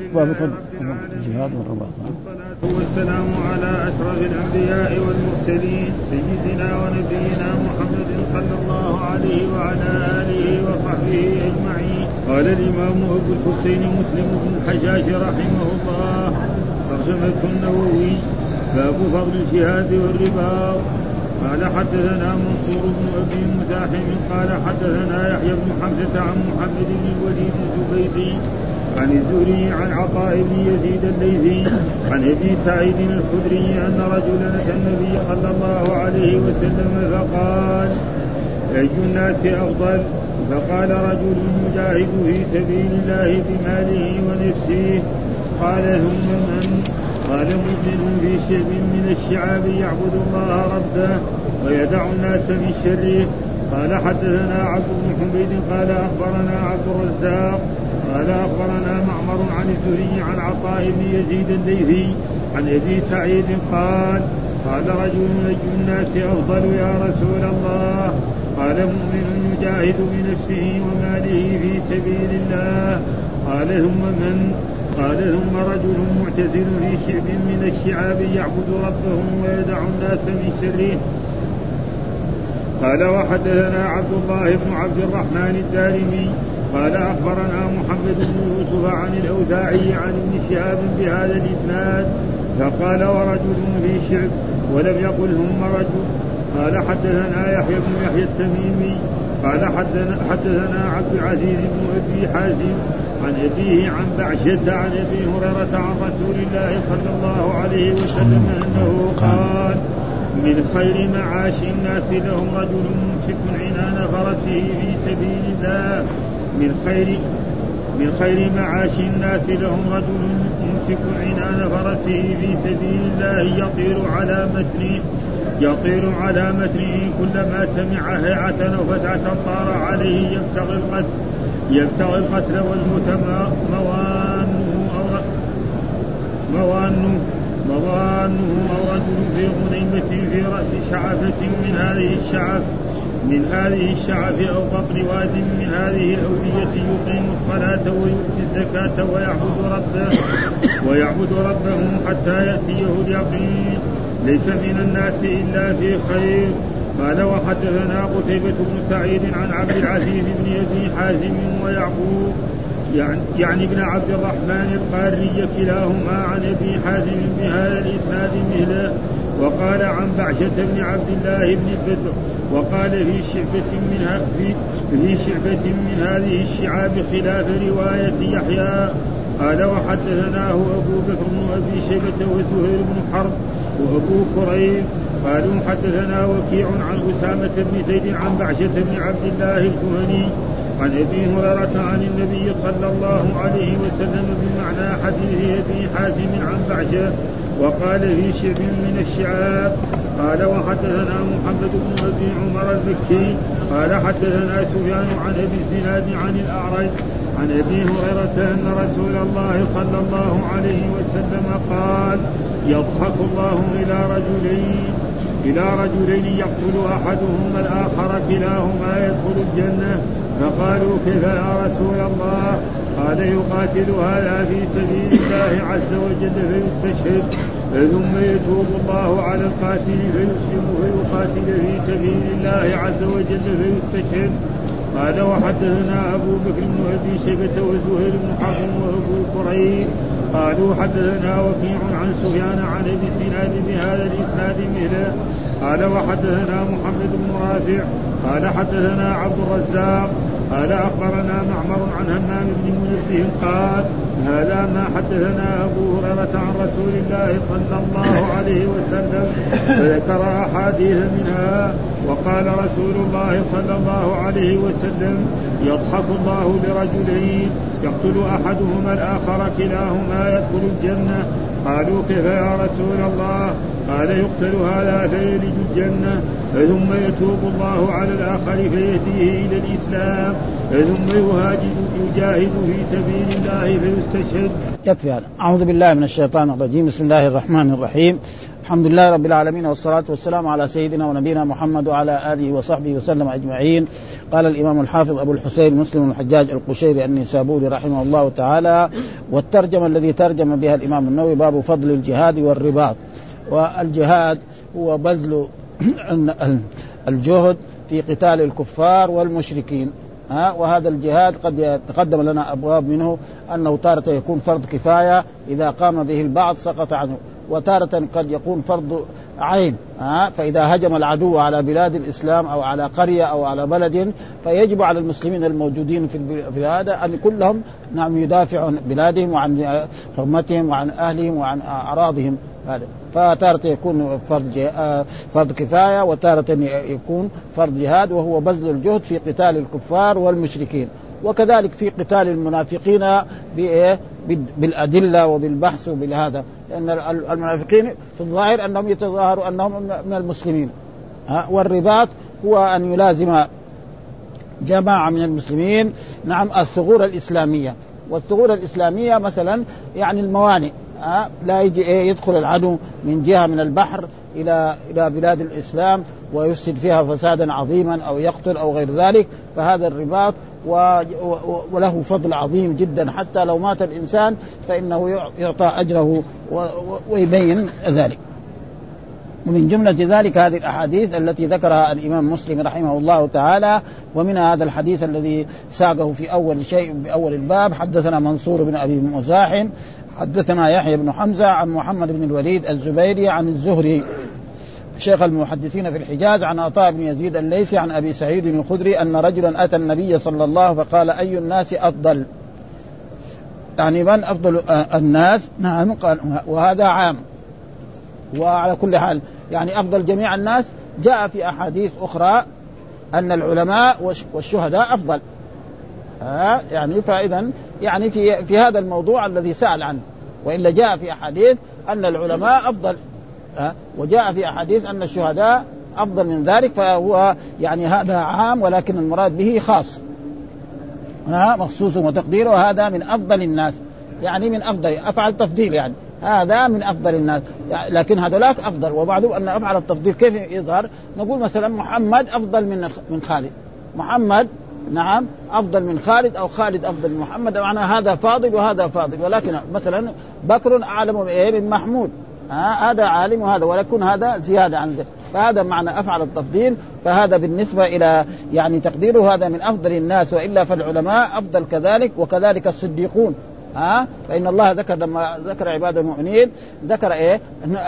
العالمين الجهاد والرباط. والصلاة والسلام على أشرف الأنبياء والمرسلين سيدنا ونبينا محمد صلى الله عليه وعلى آله وصحبه أجمعين. قال الإمام أبو الحسين مسلم بن الحجاج رحمه الله ترجمة النووي باب فضل الجهاد والرباط قال حدثنا منصور بن أبي مزاحم قال حدثنا يحيى بن حمزة عن محمد بن الوليد الزبيدي عن الزهري عن عطاء بن يزيد الليثي عن أبي سعيد الخدري أن رجلا أتى النبي صلى الله عليه وسلم فقال أي الناس أفضل؟ فقال رجل يجاهد في سبيل الله بماله ونفسه. قال ثم من؟ قال مؤمن في شعب من الشعاب يعبد الله ربه ويدع الناس من شره. قال حدثنا عبد بن حميد قال أخبرنا عبد الرزاق قال أخبرنا معمر عن الزهري عن عطاء بن يزيد الليثي عن أبي سعيد قال قال رجل نجم الناس أفضل يا رسول الله. قال مؤمن يجاهد بنفسه وماله في سبيل الله. قال ثم من؟ قال ثم رجل معتزل في شعب من الشعاب يعبد ربه ويدع الناس من شره. قال وحدثنا عبد الله بن عبد الرحمن الدارمي قال أخبرنا محمد بن يوسف عن الأوزاعي عن ابن شهاب بهذا الإسناد فقال ورجل في شعب ولم يقل ثم رجل. قال حدثنا يحيى بن يحيى التميمي. قال حدثنا, حدثنا عبد العزيز بن أبي حازم عن أبيه عن بعشة عن أبي هريرة عن رسول الله صلى الله عليه وسلم أنه قال من خير معاش الناس لهم رجل ممسك عنان فرسه في سبيل الله. من خير من خير معاش الناس لهم رجل يمسك عنان فرسه في سبيل الله يطير على متنه يطير على متنه كلما سمع هيعة أو فتعة طار عليه يبتغي القتل يبتغي القتل والموت موانه أو موانه موانه أو رجل في غنيمة في رأس شعفة من هذه الشعف من هذه الشعف أو قطر واد من هذه الأودية يقيم الصلاة ويؤتي الزكاة ويعبد ربه ويعبد ربه حتى يأتيه اليقين. ليس من الناس إلا في خير. قال وحدثنا قتيبة بن سعيد عن عبد العزيز بن أبي حازم ويعقوب يعني, يعني ابن عبد الرحمن القاري كلاهما عن أبي حازم بهذا الإسناد مثله. وقال عن بعشة بن عبد الله بن بدر وقال في شعبة من في في شعبة من هذه الشعاب خلاف رواية يحيى. قال وحدثناه أبو بكر بن أبي شيبة وزهير بن حرب وأبو كريم قالوا حدثنا وكيع عن أسامة بن زيد عن بعشة بن عبد الله الكهني عن أبي هريرة عن النبي صلى الله عليه وسلم بمعنى حديث أبي حازم عن بعشة وقال في شعب من الشعاب قال وحدثنا محمد بن ابي عمر المكي قال حدثنا سفيان عن أبي الزناد عن الأعرج عن أبي هريرة أن رسول الله صلى الله عليه وسلم قال يضحك الله إلى رجلين إلى رجلين يقتل أحدهما الآخر كلاهما يدخل الجنة. فقالوا كيف يا رسول الله؟ قال يقاتل هذا في سبيل الله عز وجل فيستشهد ثم يتوب الله على القاتل فيسلم فيقاتل في سبيل الله عز وجل فيستشهد. قال وحدثنا أبو بكر بن أبي شيبة وزهير بن حرب وأبو كريم قالوا حدثنا وكيع عن سفيان عن ابي الزناد بهذا الإسناد مثله. قال وحدثنا محمد بن رافع. قال حدثنا عبد الرزاق. قال أخبرنا معمر عن همام بن منبه قال هذا ما حدثنا أبو هريرة عن رسول الله صلى الله عليه وسلم فذكر أحاديث منها وقال رسول الله صلى الله عليه وسلم يضحك الله لرجلين يقتل أحدهما الآخر كلاهما يدخل الجنة قالوا كيف يا رسول الله؟ قال يقتل هذا فيلج الجنة ثم يتوب الله على الآخر فيهديه إلى الإسلام ثم يهاجد يجاهد في سبيل الله فيستشهد. يكفي هذا. أعوذ بالله من الشيطان الرجيم. بسم الله الرحمن الرحيم. الحمد لله رب العالمين والصلاة والسلام على سيدنا ونبينا محمد وعلى آله وصحبه وسلم أجمعين قال الإمام الحافظ أبو الحسين مسلم الحجاج القشيري النسابوري رحمه الله تعالى والترجمة الذي ترجم بها الإمام النووي باب فضل الجهاد والرباط والجهاد هو بذل الجهد في قتال الكفار والمشركين ها وهذا الجهاد قد يتقدم لنا ابواب منه انه تارة يكون فرض كفايه اذا قام به البعض سقط عنه وتارة قد يكون فرض عين ها فإذا هجم العدو على بلاد الإسلام أو على قرية أو على بلد فيجب على المسلمين الموجودين في هذا أن كلهم نعم يدافعوا عن بلادهم وعن حرمتهم وعن أهلهم وعن أعراضهم. هذا. فتارة يكون فرض آه، فرض كفاية وتارة يكون فرض جهاد وهو بذل الجهد في قتال الكفار والمشركين. وكذلك في قتال المنافقين بإيه؟ بالأدلة وبالبحث وبالهذا. لأن المنافقين في الظاهر أنهم يتظاهروا أنهم من المسلمين. ها؟ والرباط هو أن يلازم جماعة من المسلمين نعم الثغور الإسلامية. والثغور الإسلامية مثلا يعني الموانئ. ها؟ لا يجي إيه؟ يدخل العدو من جهة من البحر إلى إلى بلاد الإسلام ويفسد فيها فسادا عظيما أو يقتل أو غير ذلك. فهذا الرباط وله فضل عظيم جدا حتى لو مات الإنسان فإنه يعطى أجره ويبين ذلك. ومن جملة ذلك هذه الأحاديث التي ذكرها الإمام مسلم رحمه الله تعالى ومنها هذا الحديث الذي ساقه في أول شيء بأول الباب حدثنا منصور بن أبي مزاحم حدثنا يحيى بن حمزة عن محمد بن الوليد الزبيري عن الزهري شيخ المحدثين في الحجاز عن عطاء بن يزيد الليثي عن أبي سعيد الخدري أن رجلا أتى النبي صلى الله فقال أي الناس أفضل؟ يعني من أفضل الناس؟ نعم قال وهذا عام. وعلى كل حال يعني أفضل جميع الناس. جاء في أحاديث أخرى أن العلماء والشهداء أفضل. ها يعني فاذا يعني في في هذا الموضوع الذي سأل عنه. وإلا جاء في أحاديث أن العلماء أفضل. وجاء في أحاديث أن الشهداء أفضل من ذلك فهو يعني هذا عام ولكن المراد به خاص. ها؟ مخصوص وتقديره هذا من أفضل الناس. يعني من أفضل أفعل تفضيل يعني. هذا من أفضل الناس. لكن هذولاك أفضل. ومعلوم أن أفعل التفضيل كيف يظهر؟ نقول مثلا محمد أفضل من من خالد. محمد نعم أفضل من خالد أو خالد أفضل من محمد. معنى هذا فاضل وهذا فاضل. ولكن مثلا بكر أعلم من محمود. ها هذا عالم وهذا ولكن هذا زيادة عن ذلك فهذا معنى أفعل التفضيل. فهذا بالنسبة إلى يعني تقديره هذا من أفضل الناس وإلا فالعلماء أفضل كذلك وكذلك الصديقون. ها؟ فإن الله ذكر لما ذكر عباد المؤمنين ذكر إيه؟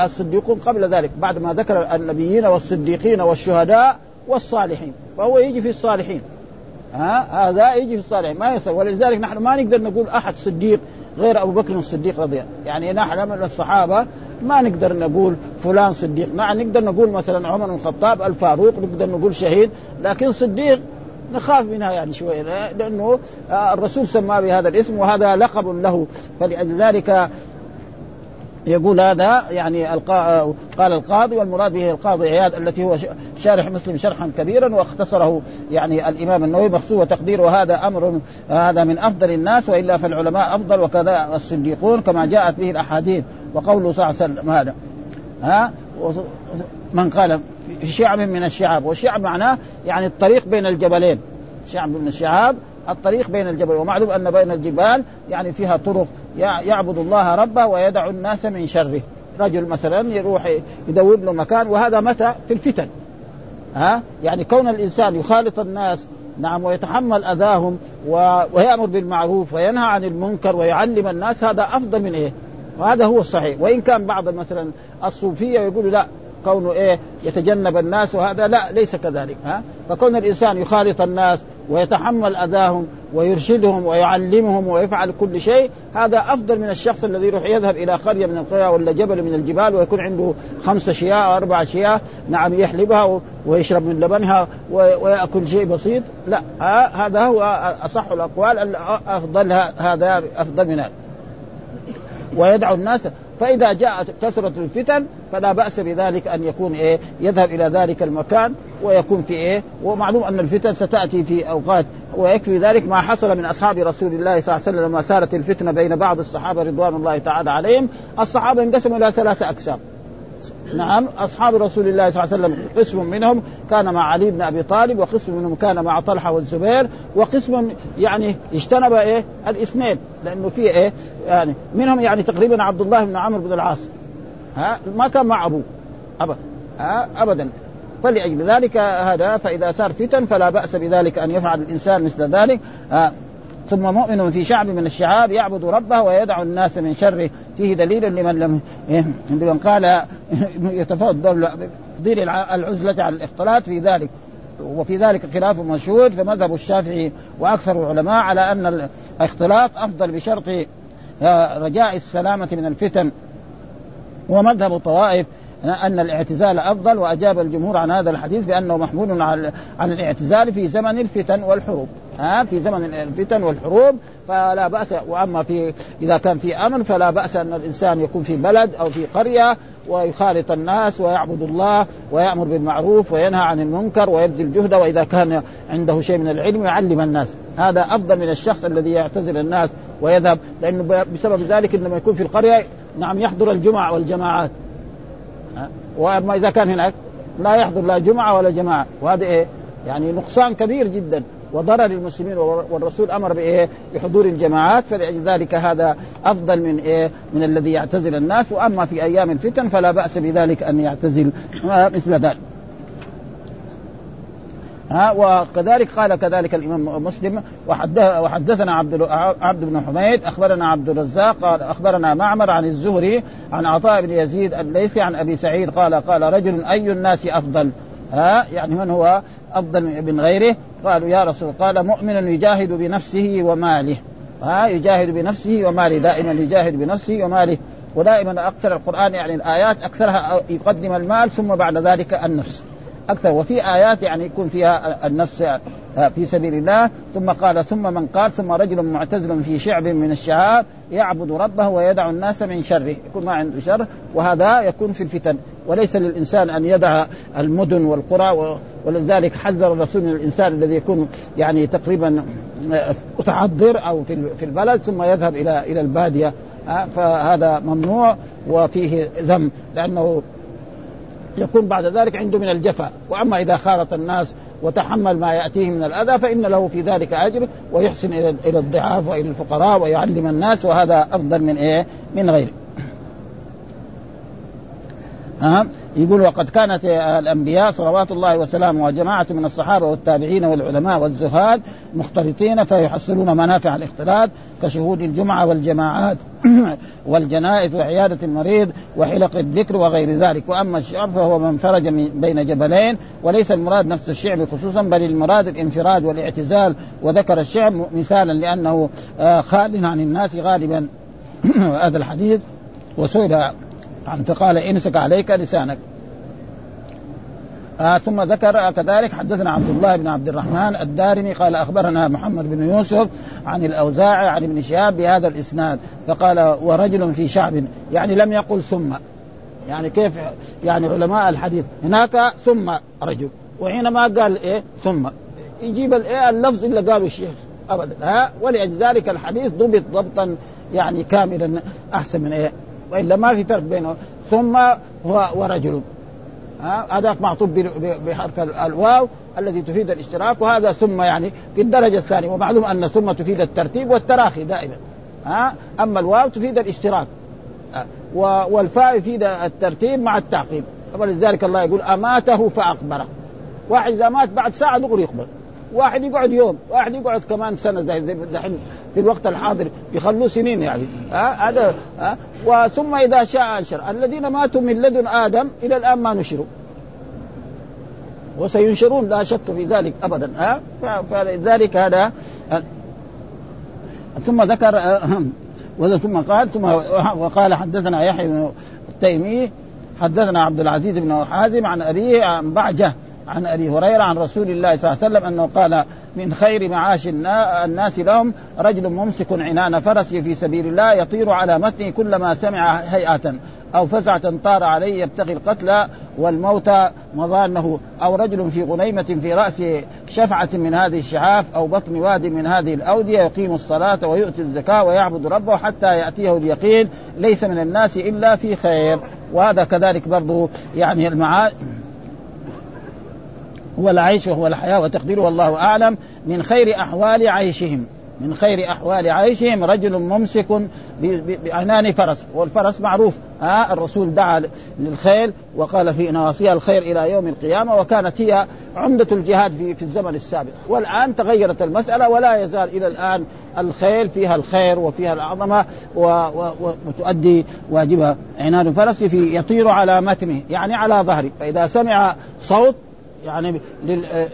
الصديقون قبل ذلك بعد ما ذكر النبيين والصديقين والشهداء والصالحين. فهو يجي في الصالحين. ها؟ هذا يجي في الصالحين ما يصير. ولذلك نحن ما نقدر نقول أحد صديق غير أبو بكر الصديق رضي الله يعني نحن من الصحابة ما نقدر نقول فلان صديق. ما نقدر نقول مثلا عمر بن الخطاب الفاروق نقدر نقول شهيد لكن صديق نخاف منها يعني شوية لأنه الرسول سماه بهذا الاسم وهذا لقب له. فلذلك يقول هذا يعني قال القاضي والمراد به القاضي عياد التي هو شارح مسلم شرحا كبيرا واختصره يعني الإمام النووي مخصوص وتقدير وهذا أمر هذا من أفضل الناس وإلا فالعلماء أفضل وكذا الصديقون كما جاءت به الأحاديث. وقوله صلى الله عليه وسلم هذا. ها؟ من قال في شعب من الشعاب والشعب معناه يعني الطريق بين الجبلين. شعب من الشعاب الطريق بين الجبل ومعلوم أن بين الجبال يعني فيها طرق يعبد الله ربه ويدع الناس من شره. رجل مثلا يروح يدور له مكان وهذا متى؟ في الفتن. ها؟ يعني كون الإنسان يخالط الناس نعم ويتحمل أذاهم ويأمر بالمعروف وينهى عن المنكر ويعلم الناس هذا أفضل من إيه؟ وهذا هو الصحيح. وإن كان بعض مثلا الصوفية يقولوا لا كونه إيه؟ يتجنب الناس وهذا لا ليس كذلك. ها؟ فكون الإنسان يخالط الناس ويتحمل أذاهم ويرشدهم ويعلمهم ويفعل كل شيء هذا أفضل من الشخص الذي يروح يذهب إلى قرية من القرى ولا جبل من الجبال ويكون عنده خمسه شياه أو أربع شياه نعم يحلبها ويشرب من لبنها ويأكل شيء بسيط. لا هذا هو أصح الأقوال أفضل هذا أفضل من هذا ويدعو الناس فإذا جاءت كثرة الفتن فلا بأس بذلك أن يكون إيه يذهب إلى ذلك المكان ويكون في إيه ومعلوم أن الفتن ستأتي في أوقات ويكفي ذلك ما حصل من أصحاب رسول الله صلى الله عليه وسلم لما سارت الفتنة بين بعض الصحابة رضوان الله تعالى عليهم. الصحابة انقسموا إلى ثلاثة أقسام. نعم أصحاب رسول الله صلى الله عليه وسلم قسم منهم كان مع علي بن أبي طالب وقسم منهم كان مع طلحة والزبير وقسم يعني اجتنب إيه؟ الاثنين لأنه في إيه؟ يعني منهم يعني تقريبا عبد الله بن عمرو بن العاص. ها؟ ما كان مع أبوه. ابدا ها؟ ابدا. فلأجل ذلك هذا فإذا صار فتن فلا بأس بذلك أن يفعل الإنسان مثل ذلك. ثم مؤمن في شعب من الشعاب يعبد ربه ويدع الناس من شره. فيه دليل لمن لم لمن قال يتفضل تفضيل العزلة على الاختلاط في ذلك. وفي ذلك خلاف مشهور فمذهب الشافعي وأكثر العلماء على أن الاختلاط أفضل بشرط رجاء السلامة من الفتن. ومذهب الطوائف أن الاعتزال أفضل وأجاب الجمهور عن هذا الحديث بأنه محمول على الاعتزال في زمن الفتن والحروب. ها في زمن الفتن والحروب فلا بأس وأما في إذا كان في أمن فلا بأس أن الإنسان يكون في بلد أو في قرية ويخالط الناس ويعبد الله ويأمر بالمعروف وينهى عن المنكر ويبذل جهده وإذا كان عنده شيء من العلم يعلم الناس. هذا أفضل من الشخص الذي يعتزل الناس ويذهب لأنه بسبب ذلك لما يكون في القرية نعم يحضر الجمع والجماعات. وأما إذا كان هناك لا يحضر لا جمعة ولا جماعة. وهذا إيه؟ يعني نقصان كبير جدا. وضرر المسلمين والرسول أمر بإيه؟ بحضور الجماعات فلذلك هذا أفضل من إيه؟ من الذي يعتزل الناس وأما في أيام الفتن فلا بأس بذلك أن يعتزل مثل ذلك. ها وكذلك قال كذلك الإمام مسلم وحدثنا عبد عبد بن حميد أخبرنا عبد الرزاق قال أخبرنا معمر عن الزهري عن عطاء بن يزيد الليثي عن أبي سعيد قال قال رجل أي الناس أفضل ها؟ يعني من هو أفضل من غيره؟ قالوا يا رسول قال مؤمن يجاهد بنفسه وماله. ها؟ يجاهد بنفسه وماله دائما يجاهد بنفسه وماله. ودائما أكثر القرآن يعني الآيات أكثرها يقدم المال ثم بعد ذلك النفس. أكثر. وفي آيات يعني يكون فيها النفس في سبيل الله. ثم قال ثم من قال ثم رجل معتزل في شعب من الشعاب يعبد ربه ويدع الناس من شره. يكون ما عنده شر وهذا يكون في الفتن. وليس للإنسان أن يدع المدن والقرى ولذلك حذر الرسول من الإنسان الذي يكون يعني تقريبا متحضر أو في البلد ثم يذهب إلى إلى البادية. فهذا ممنوع وفيه ذم لأنه يكون بعد ذلك عنده من الجفا وأما إذا خالط الناس وتحمل ما يأتيه من الأذى فإن له في ذلك أجر ويحسن إلى الضعاف وإلى الفقراء ويعلم الناس وهذا أفضل من إيه؟ من غيره. ها يقول وقد كانت الأنبياء صلوات الله وسلامه وجماعة من الصحابة والتابعين والعلماء والزهاد مختلطين فيحصلون منافع الاختلاط كشهود الجمعة والجماعات والجنائز وعيادة المريض وحلق الذكر وغير ذلك. وأما الشعب فهو من فرج بين جبلين وليس المراد نفس الشعب خصوصا بل المراد الانفراد والاعتزال. وذكر الشعب مثالا لأنه آه، خال عن الناس غالبا. هذا الحديث وسئل عن فقال امسك عليك لسانك. آه ثم ذكر كذلك حدثنا عبد الله بن عبد الرحمن الدارمي قال أخبرنا محمد بن يوسف عن الاوزاعي عن ابن شهاب بهذا الإسناد فقال ورجل في شعب يعني لم يقل ثم. يعني كيف؟ يعني علماء الحديث هناك ثم رجل وحينما قال إيه؟ ثم. يجيب الايه اللفظ اللي قاله الشيخ أبدا. ها؟ ولذلك الحديث ضبط ضبطا يعني كاملا أحسن من إيه؟ وإلا ما في فرق بينه. ثم ورجل. هذاك معطوف بحرف الواو الذي تفيد الاشتراك وهذا ثم يعني في الدرجة الثانية. ومعلوم أن ثم تفيد الترتيب والتراخي دائما. ها؟ أما الواو تفيد الاشتراك. والفاء يفيد الترتيب مع التعقيب. ولذلك الله يقول أماته فأقبره. واحد إذا مات بعد ساعة دغري يقبر واحد يقعد يوم واحد يقعد كمان سنة زي دحين في الوقت الحاضر يخلوه سنين يعني. هذا ها. وثم إذا شاء أنشر. الذين ماتوا من لدن آدم إلى الآن ما نشروا. وسينشرون لا شك في ذلك ابدا. ها فلذلك هذا. ثم ذكر ثم قال ثم وقال حدثنا يحيى بن التيمي حدثنا عبد العزيز بن حازم عن أبيه عن بعجة عن أبي هريرة عن رسول الله صلى الله عليه وسلم أنه قال من خير معاش الناس لهم رجل ممسك عنان فرسه في سبيل الله يطير على متنه كلما سمع هيئة أو فزعة طار عليه يبتغي القتل والموت مظانه أو رجل في غنيمة في رأس شفعة من هذه الشعاف أو بطن واد من هذه الأودية يقيم الصلاة ويؤتي الزكاة ويعبد ربه حتى يأتيه اليقين ليس من الناس إلا في خير وهذا كذلك برضه يعني المعاد هو العيش وهو الحياة وتقديره والله أعلم. من خير أحوال عيشهم. من خير أحوال عيشهم رجل ممسك بعنان فرس. والفرس معروف. ها الرسول دعا للخيل وقال في نواصيها الخير إلى يوم القيامة وكانت هي عمدة الجهاد في في الزمن السابق. والآن تغيرت المسألة ولا يزال إلى الآن الخيل فيها الخير وفيها العظمه وتؤدي واجبها. عنان فرس في يطير على متنه يعني على ظهره. فإذا سمع صوت يعني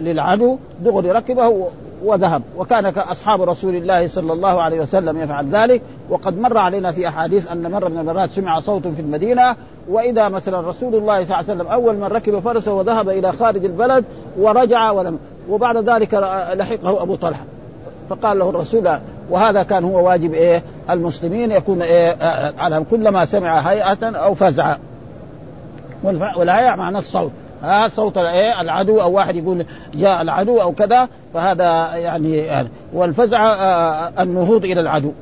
للعدو دغري ركبه وذهب. وكان اصحاب رسول الله صلى الله عليه وسلم يفعل ذلك. وقد مر علينا في أحاديث أن مرة من المرات سمع صوت في المدينة وإذا مثلا رسول الله صلى الله عليه وسلم أول من ركب فرسه وذهب إلى خارج البلد ورجع ولم وبعد ذلك لحقه أبو طلحة. فقال له الرسول وهذا كان هو واجب إيه المسلمين يكون إيه على كلما سمع هيئة أو فزع. والهيئة معنى الصوت. ها صوت إيه العدو أو واحد يقول جاء العدو أو كذا فهذا يعني والفزع آه، النهوض إلى العدو.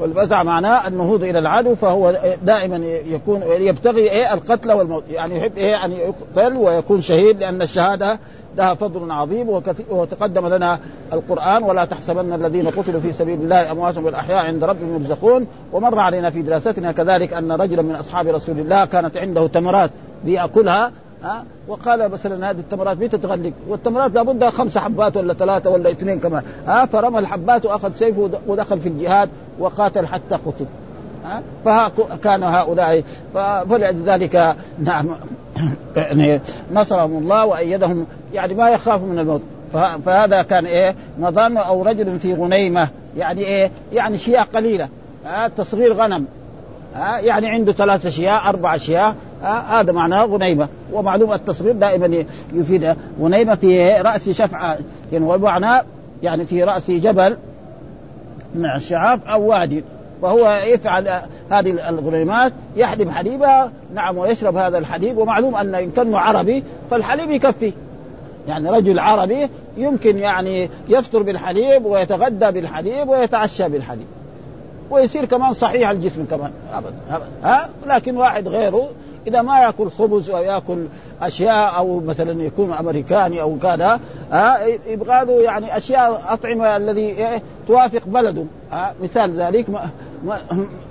والفزع معناه النهوض إلى العدو فهو دائما يكون يبتغي إيه القتل والموت. يعني يحب إيه أن يقتل ويكون شهيد لأن الشهادة لها فضل عظيم وتقدم لنا القرآن. ولا تحسبن الذين قتلوا في سبيل الله امواتا بالأحياء عند ربهم يرزقون. ومر علينا في دراستنا كذلك أن رجلا من أصحاب رسول الله كانت عنده تمرات ليأكلها. ها؟ وقال مثلا هذه التمرات متى تغلق؟ والتمرات لابد خمس حبات ولا ثلاثة ولا اثنين كمان ها؟ فرمى الحبات وأخذ سيفه ودخل في الجهاد وقاتل حتى قتل ها؟ فكان هؤلاء فلذلك نعم يعني نصرهم الله وأيدهم يعني ما يخاف من الموت. فهذا كان إيه؟ مظن أو رجل في غنيمة يعني إيه؟ يعني شياء قليلة ها؟ تصغير غنم ها؟ يعني عنده ثلاث أشياء أربع أشياء هذا معناه غنيمة ومعلوم التصغير دائما يفيد غنيمة في رأس شفعة يعني ومعناه يعني في رأس جبل من الشعاب أو وادي وهو يفعل هذه الغنيمات يحلب حليبها نعم ويشرب هذا الحليب ومعلوم أن إن كان عربي فالحليب يكفي. يعني رجل عربي يمكن يعني يفطر بالحليب ويتغدى بالحليب ويتعشى بالحليب ويصير كمان صحيح الجسم كمان ابدا ابدا ها؟ لكن واحد غيره إذا ما يأكل خبز أو يأكل أشياء أو مثلا يكون أمريكاني أو كذا يبغى له يعني أشياء أطعمة الذي إيه توافق بلده مثال ذلك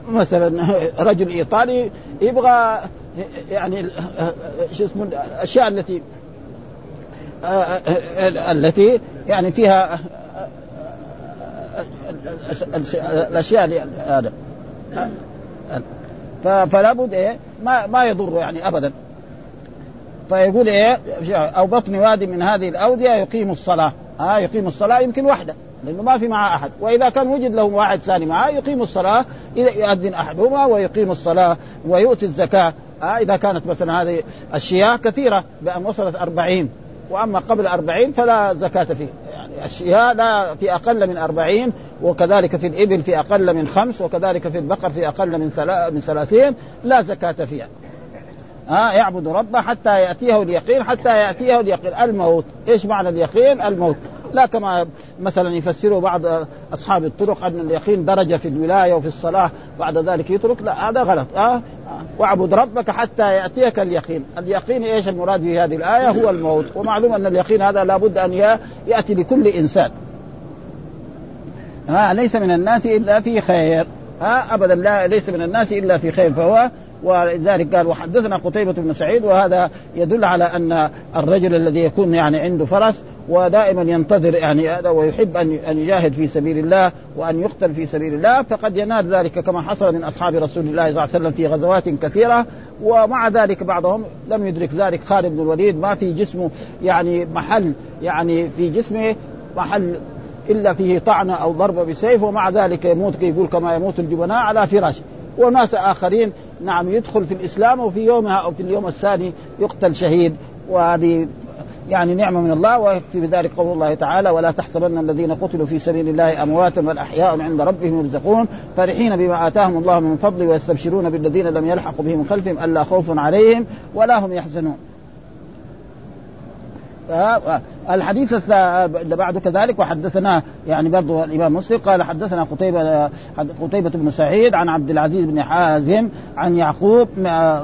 مثلا رجل إيطالي يبغى يعني شو اسمه الاشياء التي التي يعني فيها الأشياء هذا فلا بد إيه؟ ما ما يضر يعني ابدا. فيقول إيه؟ أو بطن وادي من هذه الأودية يقيم الصلاة. ها آه يقيم الصلاة يمكن وحده لأنه ما في معه أحد. وإذا كان وجد له واحد ثاني معه يقيم الصلاة إذا يؤذن أحدهما ويقيم الصلاة ويؤتي الزكاة. آه إذا كانت مثلا هذه الشياة كثيرة بأن وصلت أربعين. وأما قبل أربعين فلا زكاة فيه. الشياه لا في أقل من أربعين وكذلك في الإبل في أقل من خمس وكذلك في البقر في أقل من من ثلاثين لا زكاة فيها. ها يعبد ربه حتى يأتيه اليقين حتى يأتيه اليقين. الموت إيش معنى اليقين؟ الموت. لا كما مثلا يفسره بعض أصحاب الطرق أن اليقين درجة في الولاية وفي الصلاة بعد ذلك يترك لا هذا غلط أه؟ واعبد ربك حتى يأتيك اليقين، اليقين إيش المراد في هذه الآية؟ هو الموت، ومعلوم أن اليقين هذا لابد أن يأتي لكل إنسان. ها ليس من الناس إلا في خير ها ابدا لا ليس من الناس إلا في خير فهو ولذلك قال وحدثنا قتيبة بن سعيد وهذا يدل على أن الرجل الذي يكون يعني عنده فرس ودائما ينتظر يعني هذا ويحب أن أن يجاهد في سبيل الله وأن يقتل في سبيل الله فقد ينال ذلك كما حصل من أصحاب رسول الله صلى الله عليه وسلم في غزوات كثيرة. ومع ذلك بعضهم لم يدرك ذلك. خالد بن الوليد ما في جسمه يعني محل يعني في جسمه محل إلا فيه طعنة أو ضربه بسيف ومع ذلك يموت يقول كما يموت الجبناء على فراشه وناس آخرين نعم يدخل في الإسلام وفي يومها أو في اليوم الثاني يقتل شهيد. وهذه يعني نعمة من الله ويكفي بذلك قول الله تعالى ولا تحسبن الذين قتلوا في سبيل الله أمواتا بل أحياء عند ربهم يرزقون. فرحين بما آتاهم الله من فضله ويستبشرون بالذين لم يلحقوا بهم خلفهم ألا خوف عليهم ولا هم يحزنون. الحديث اللي بعده كذلك وحدثنا يعني برضه الإمام مسلم قال حدثنا قتيبة قتيبة بن سعيد عن عبد العزيز بن حازم عن يعقوب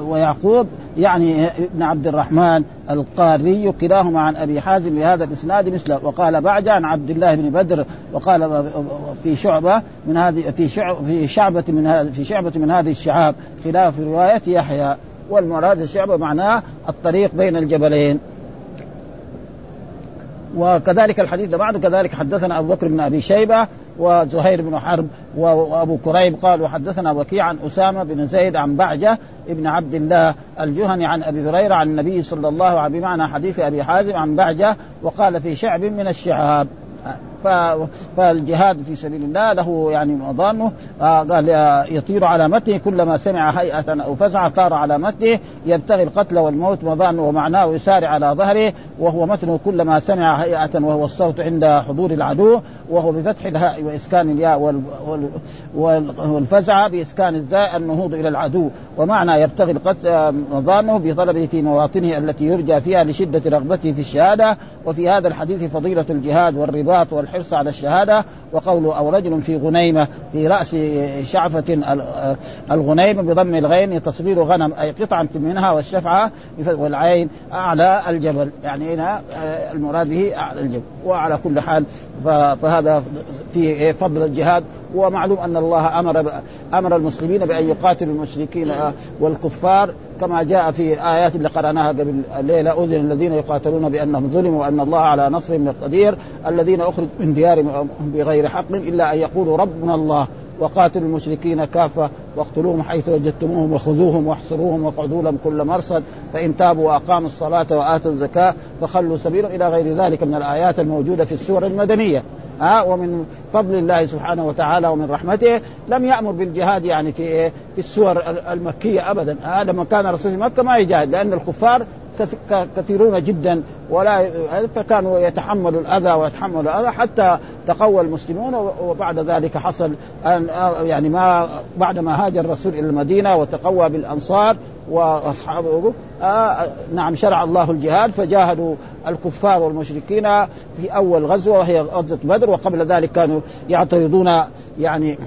ويعقوب يعني ابن عبد الرحمن القاري كلاهما عن أبي حازم بهذا الإسناد مثله وقال بعد عن عبد الله بن بدر وقال في شعبة من هذه في شعب في شعبة من هذه في شعبة من هذه الشعاب خلاف رواية يحيى والمراد الشعبه معناه الطريق بين الجبلين. وكذلك الحديث بعده كذلك حدثنا أبو بكر بن أبي شيبة وزهير بن حرب وأبو كريب قال وحدثنا وكيع عن أسامة بن زيد عن بعجة ابن عبد الله الجهني عن أبي هريرة عن النبي صلى الله عليه وسلم بمعنى حديث أبي حازم عن بعجة وقال في شعب من الشعاب فالجهاد في سبيل الله له يعني مظانه آه قال يطير على متنه كلما سمع هيئة أو فزع طار على متنه يبتغي القتل والموت مظانه ومعناه يسارع على ظهره وهو متنه كلما سمع هيئة وهو الصوت عند حضور العدو وهو بفتح الهاء وإسكان الياء والفزع بإسكان الزاء النهوض إلى العدو. ومعنى يبتغي القتل مظانه بطلبه في مواطنه التي يرجى فيها لشدة رغبته في الشهادة. وفي هذا الحديث فضيلة الجهاد والرباط. والحرص على الشهادة وقوله أو رجل في غنيمة في رأس شعفة الغنيمة بضم الغين تصغير غنم أي قطعه منها والشفعة والعين أعلى الجبل. يعني هنا آه، المراد به أعلى الجبل. وعلى كل حال فهذا في فضل الجهاد ومعلوم أن الله أمر أمر المسلمين بأن يقاتلوا المشركين والكفار كما جاء في آيات اللي قراناها قبل الليلة أذن الذين يقاتلون بأنهم ظلموا وأن الله على نصرهم قدير الذين أخرجوا من ديارهم بغير حق إلا أن يقولوا ربنا الله وقاتلوا المشركين كافة واقتلوهم حيث وجدتموهم وخذوهم واحصروهم واقعدوا لهم كل مرصد فإن تابوا وأقاموا الصلاة وآتوا الزكاة فخلوا سبيلهم إلى غير ذلك من الآيات الموجودة في السور المدنية. ها ومن فضل الله سبحانه وتعالى ومن رحمته لم يأمر بالجهاد يعني في إيه؟ في السور المكية ابدا ها لما كان رسول مكة ما يجاهد لأن الكفار كثيرون جدا ولا فكانوا يتحملوا الأذى ويتحملوا الأذى حتى تقوى المسلمون وبعد ذلك حصل أن يعني ما بعد ما هاجر الرسول إلى المدينة وتقوى بالأنصار وأصحابه. آه نعم شرع الله الجهاد فجاهدوا الكفار والمشركين في أول غزوة وهي غزوة بدر وقبل ذلك كانوا يعترضون يعني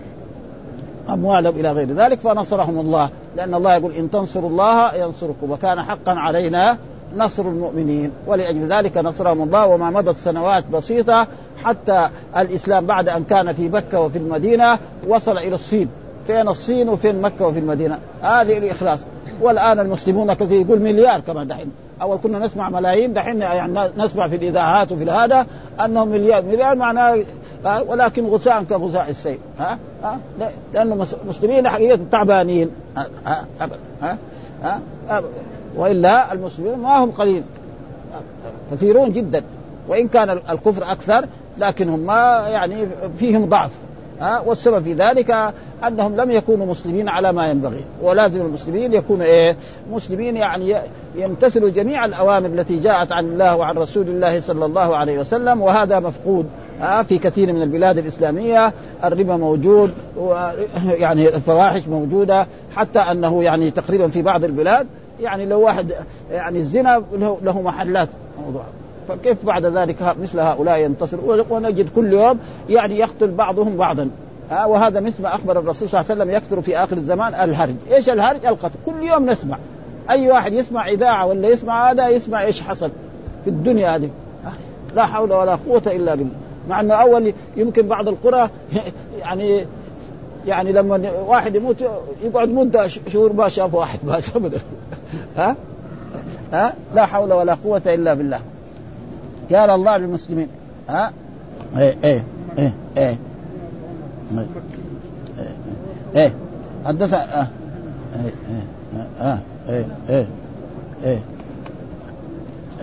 أموالهم إلى غير ذلك فنصرهم الله. لأن الله يقول إن تنصروا الله ينصركم وكان حقا علينا نصر المؤمنين. ولأجل ذلك نصرهم الله وما مضت سنوات بسيطة حتى الإسلام بعد أن كان في مكة وفي المدينة وصل إلى الصين. فين الصين وفين مكة وفي المدينة؟ هذه الإخلاص. والآن المسلمون كثير يقول مليار كمان دحين. أول كنا نسمع ملايين دحين يعني نسمع في الإذاعات وفي هذا أنهم مليار. مليار معناه ولكن غثاء كغثاء السيل ها؟ ها؟ لأن المسلمين حقيقة تعبانين. ها؟ ها؟ ها, ها, وإلا المسلمون ما هم قليل. كثيرون جدا. وإن كان الكفر أكثر لكنهم ما يعني فيهم ضعف ها؟ والسبب في ذلك أنهم لم يكونوا مسلمين على ما ينبغي. ولازم المسلمين يكونوا إيه؟ مسلمين يعني يمتثلوا جميع الأوامر التي جاءت عن الله وعن رسول الله صلى الله عليه وسلم وهذا مفقود. في كثير من البلاد الإسلامية الربا موجود يعني الفواحش موجودة حتى أنه يعني تقريبا في بعض البلاد يعني لو واحد يعني الزنا له محلات. موضوع فكيف بعد ذلك مثل هؤلاء ينتصر ونجد كل يوم يعني يقتل بعضهم بعضا. ها وهذا مثل ما أخبر الرسول صلى الله عليه وسلم يكثر في آخر الزمان الهرج، إيش الهرج؟ القتل، كل يوم نسمع. أي واحد يسمع إذاعة ولا يسمع هذا يسمع إيش حصل في الدنيا هذه. لا حول ولا قوة إلا بالله، مع أنه أول يمكن بعض القرى يعني يعني لما واحد يموت يقعد مدة شهور ما شاف واحد ما شاف ها؟ ها؟ لا حول ولا قوة إلا بالله. يا الله للمسلمين. ها؟ إيه إيه إيه إيه. إيه, إيه. حدث آه. إيه إيه إيه إيه إيه.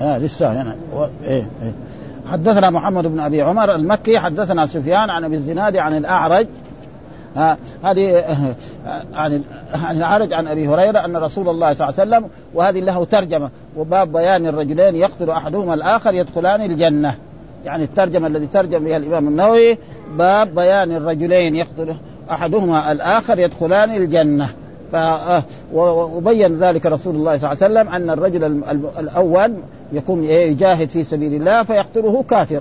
آه لسه هنا. إيه إيه. حدثنا محمد بن أبي عمر المكي حدثنا سفيان عن أبي الزناد عن الأعرج. هذه عن عن العرج عن أبي هريرة أن رسول الله صلى الله عليه وسلم وهذه له ترجمة وباب بيان الرجلين يقتل أحدهما الآخر يدخلان الجنة. يعني الترجمة الذي ترجم بها الإمام النووي باب بيان الرجلين يقتل أحدهما الآخر يدخلان الجنة. وبين ذلك رسول الله صلى الله عليه وسلم أن الرجل الأول يكون يجاهد في سبيل الله فيقتله كافر.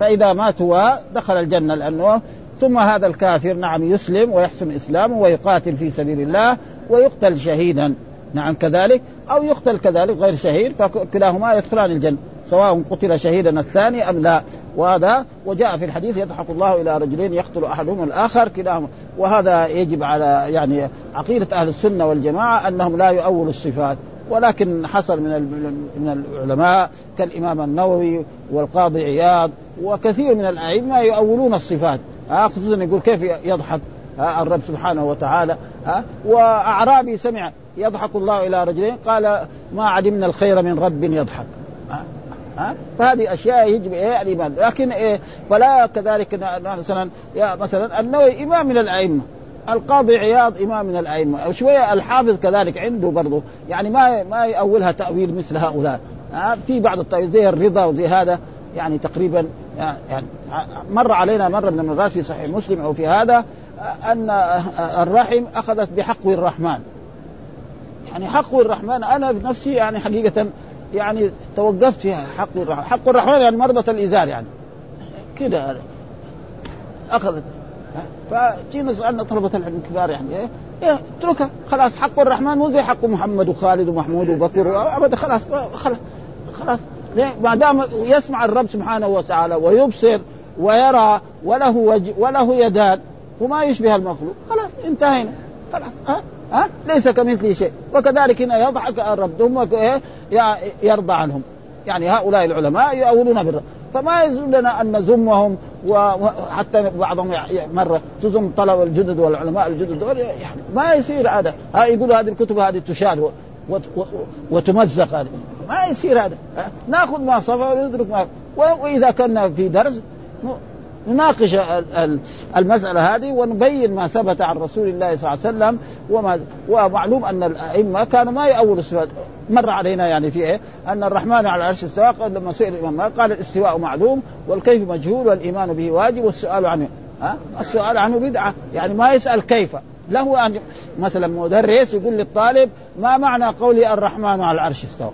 فإذا ماتوا دخل الجنة لأنه ثم هذا الكافر نعم يسلم ويحسن إسلامه ويقاتل في سبيل الله ويقتل شهيدا. نعم كذلك. أو يقتل كذلك غير شهيد فكلاهما يدخلان الجنة سواء قتل شهيدا الثاني أم لا. وهذا وجاء في الحديث يضحك الله إلى رجلين يقتل احدهما الآخر كلاهما. وهذا يجب على يعني عقيدة أهل السنة والجماعة أنهم لا يؤولوا الصفات. ولكن حصل من من العلماء كالإمام النووي والقاضي عياض وكثير من الأئمة يؤولون الصفات. خصوصا يقول كيف يضحك الرب سبحانه وتعالى وأعرابي سمع يضحك الله إلى رجلين قال ما علمنا الخير من رب يضحك ها؟ فهذه أشياء يجب إيه؟ الإيمان. لكن إيه؟ فلا كذلك مثلا يا مثلا النووي إمام من الأئمة. القاضي عياض إمام من الأئمة. شوية الحافظ كذلك عنده برضه يعني ما ما يأولها تأويل مثل هؤلاء. ها؟ في بعض التأويل زي الرضا وزي هذا. يعني تقريبا يعني مر علينا مرة من المرات في صحيح مسلم أو في هذا أن الرحم أخذت بحق الرحمن. يعني حق الرحمن أنا بنفسي يعني حقيقة يعني توقفت في حق الرحمن حق الرحمن يعني مربط الإزار يعني. كده أخذت. فجينا سألنا طلبة العلم الكبار يعني إيه؟ إيه اتركها. خلاص حق الرحمن مو زي حق محمد وخالد ومحمود وبكر. أبدا خلاص خلاص خلاص. ما دام يسمع الرب سبحانه وتعالى ويبصر ويرى وله وجه وله يدان وما يشبه المخلوق خلاص انتهينا. خلاص ها؟ ليس كمثله شيء. وكذلك هنا يضحك الرب ثم إيه؟ يرضى عنهم. يعني هؤلاء العلماء يؤولون بالرب. فما يزولنا أن نذمهم وحتى بعضهم مرة تزم طلب الجدد والعلماء الجدد. يعني ما يصير هذا. ها يقولوا هذه الكتب هذه تشاد وتمزق هذه. ما يصير هذا. ناخذ ما صفى وندرك ما وإذا كنا في درس نناقش المسألة هذه ونبين ما ثبت عن رسول الله صلى الله عليه وسلم وما ومعلوم أن الأئمة كانوا ما يأولوا الصفات مر علينا يعني في إيه؟ أن الرحمن على العرش استوى لما سئل الإمام قال الاستواء معلوم والكيف مجهول والإيمان به واجب والسؤال عنه. ها؟ السؤال عنه بدعة. يعني ما يسأل كيف. له أن مثلا مدرس يقول للطالب ما معنى قولي الرحمن على العرش استوى